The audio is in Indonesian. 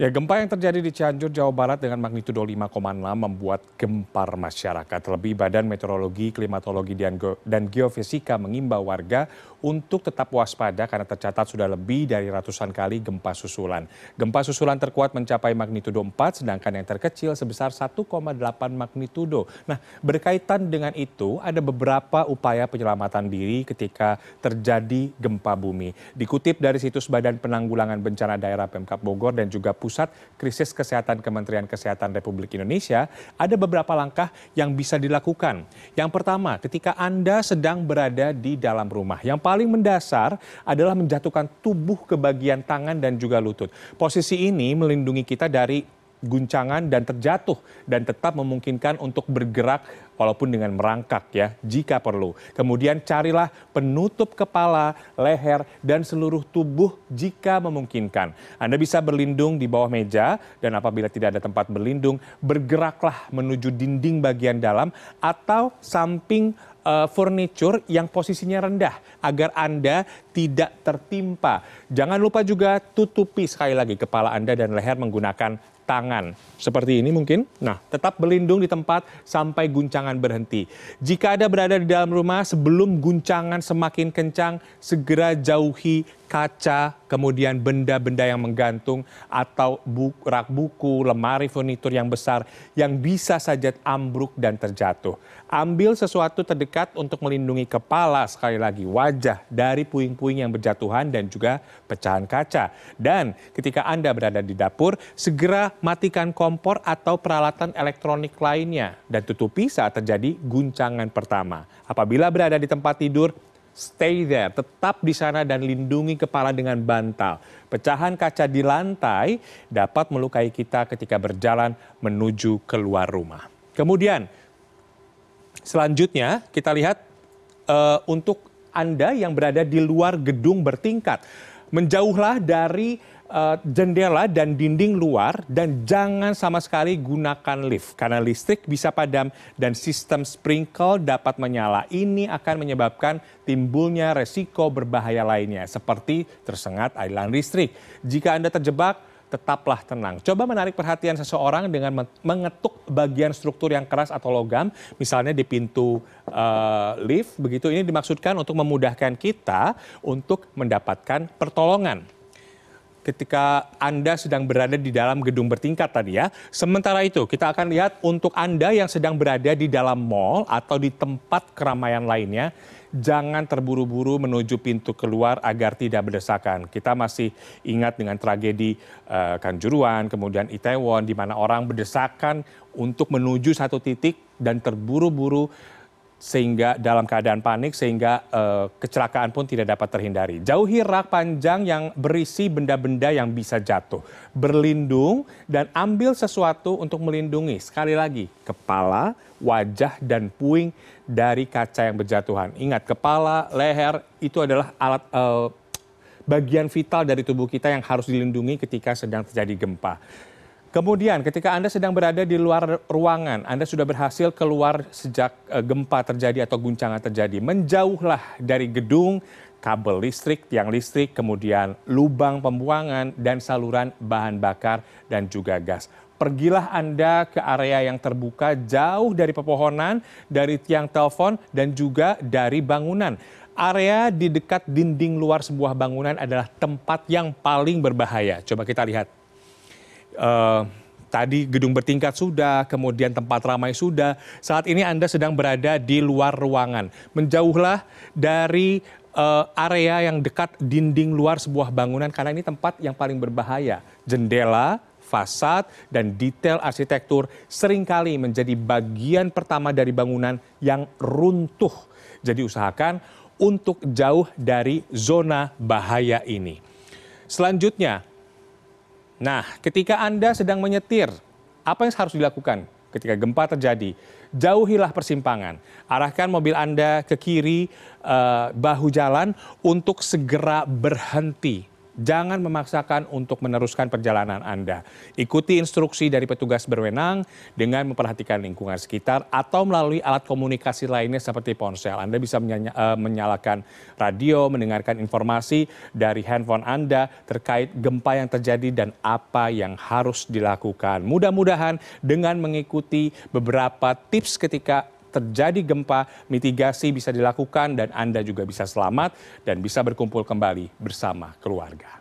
Ya, gempa yang terjadi di Cianjur, Jawa Barat dengan magnitudo 5,6 membuat gempar masyarakat. Terlebih Badan Meteorologi, Klimatologi, dan Geofisika mengimbau warga untuk tetap waspada karena tercatat sudah lebih dari ratusan kali gempa susulan. Gempa susulan terkuat mencapai magnitudo 4, sedangkan yang terkecil sebesar 1,8 magnitudo. Nah, berkaitan dengan itu, ada beberapa upaya penyelamatan diri ketika terjadi gempa bumi. Dikutip dari situs Badan Penanggulangan Bencana Daerah Pemkap Bogor dan juga Pusat Krisis Kesehatan Kementerian Kesehatan Republik Indonesia, ada beberapa langkah yang bisa dilakukan. Yang pertama, ketika Anda sedang berada di dalam rumah, yang paling mendasar adalah menjatuhkan tubuh ke bagian tangan dan juga lutut. Posisi ini melindungi kita dari guncangan dan terjatuh dan tetap memungkinkan untuk bergerak walaupun dengan merangkak ya jika perlu. Kemudian carilah penutup kepala, leher dan seluruh tubuh jika memungkinkan. Anda bisa berlindung di bawah meja dan apabila tidak ada tempat berlindung, bergeraklah menuju dinding bagian dalam atau samping uh, furniture yang posisinya rendah agar Anda tidak tertimpa. Jangan lupa juga tutupi sekali lagi kepala Anda dan leher menggunakan tangan. Seperti ini mungkin. Nah, tetap berlindung di tempat sampai guncangan berhenti. Jika Anda berada di dalam rumah sebelum guncangan semakin kencang, segera jauhi kaca, kemudian benda-benda yang menggantung atau bu rak buku, lemari furnitur yang besar yang bisa saja ambruk dan terjatuh. Ambil sesuatu terdekat untuk melindungi kepala sekali lagi wajah dari puing-puing yang berjatuhan dan juga pecahan kaca. Dan ketika Anda berada di dapur, segera matikan kompor atau peralatan elektronik lainnya dan tutupi saat terjadi guncangan pertama. Apabila berada di tempat tidur, stay there, tetap di sana dan lindungi kepala dengan bantal. Pecahan kaca di lantai dapat melukai kita ketika berjalan menuju keluar rumah. Kemudian, selanjutnya kita lihat uh, untuk Anda yang berada di luar gedung bertingkat. Menjauhlah dari jendela dan dinding luar dan jangan sama sekali gunakan lift karena listrik bisa padam dan sistem sprinkle dapat menyala. Ini akan menyebabkan timbulnya resiko berbahaya lainnya seperti tersengat aliran listrik. Jika Anda terjebak tetaplah tenang. Coba menarik perhatian seseorang dengan mengetuk bagian struktur yang keras atau logam, misalnya di pintu uh, lift, begitu ini dimaksudkan untuk memudahkan kita untuk mendapatkan pertolongan ketika Anda sedang berada di dalam gedung bertingkat tadi ya. Sementara itu, kita akan lihat untuk Anda yang sedang berada di dalam mall atau di tempat keramaian lainnya, jangan terburu-buru menuju pintu keluar agar tidak berdesakan. Kita masih ingat dengan tragedi uh, Kanjuruan, kemudian Itaewon, di mana orang berdesakan untuk menuju satu titik dan terburu-buru sehingga dalam keadaan panik sehingga uh, kecelakaan pun tidak dapat terhindari. Jauhi rak panjang yang berisi benda-benda yang bisa jatuh. Berlindung dan ambil sesuatu untuk melindungi. Sekali lagi, kepala, wajah dan puing dari kaca yang berjatuhan. Ingat, kepala, leher itu adalah alat uh, bagian vital dari tubuh kita yang harus dilindungi ketika sedang terjadi gempa. Kemudian ketika Anda sedang berada di luar ruangan, Anda sudah berhasil keluar sejak uh, gempa terjadi atau guncangan terjadi. Menjauhlah dari gedung, kabel listrik, tiang listrik, kemudian lubang pembuangan dan saluran bahan bakar dan juga gas. Pergilah Anda ke area yang terbuka jauh dari pepohonan, dari tiang telepon dan juga dari bangunan. Area di dekat dinding luar sebuah bangunan adalah tempat yang paling berbahaya. Coba kita lihat uh, tadi gedung bertingkat sudah, kemudian tempat ramai sudah. Saat ini Anda sedang berada di luar ruangan. Menjauhlah dari uh, area yang dekat dinding luar sebuah bangunan karena ini tempat yang paling berbahaya. Jendela, fasad, dan detail arsitektur sering kali menjadi bagian pertama dari bangunan yang runtuh. Jadi usahakan untuk jauh dari zona bahaya ini. Selanjutnya, Nah, ketika Anda sedang menyetir, apa yang harus dilakukan ketika gempa terjadi? Jauhilah persimpangan. Arahkan mobil Anda ke kiri uh, bahu jalan untuk segera berhenti. Jangan memaksakan untuk meneruskan perjalanan Anda. Ikuti instruksi dari petugas berwenang dengan memperhatikan lingkungan sekitar atau melalui alat komunikasi lainnya seperti ponsel. Anda bisa eh, menyalakan radio, mendengarkan informasi dari handphone Anda terkait gempa yang terjadi dan apa yang harus dilakukan. Mudah-mudahan dengan mengikuti beberapa tips ketika terjadi gempa, mitigasi bisa dilakukan dan Anda juga bisa selamat dan bisa berkumpul kembali bersama keluarga.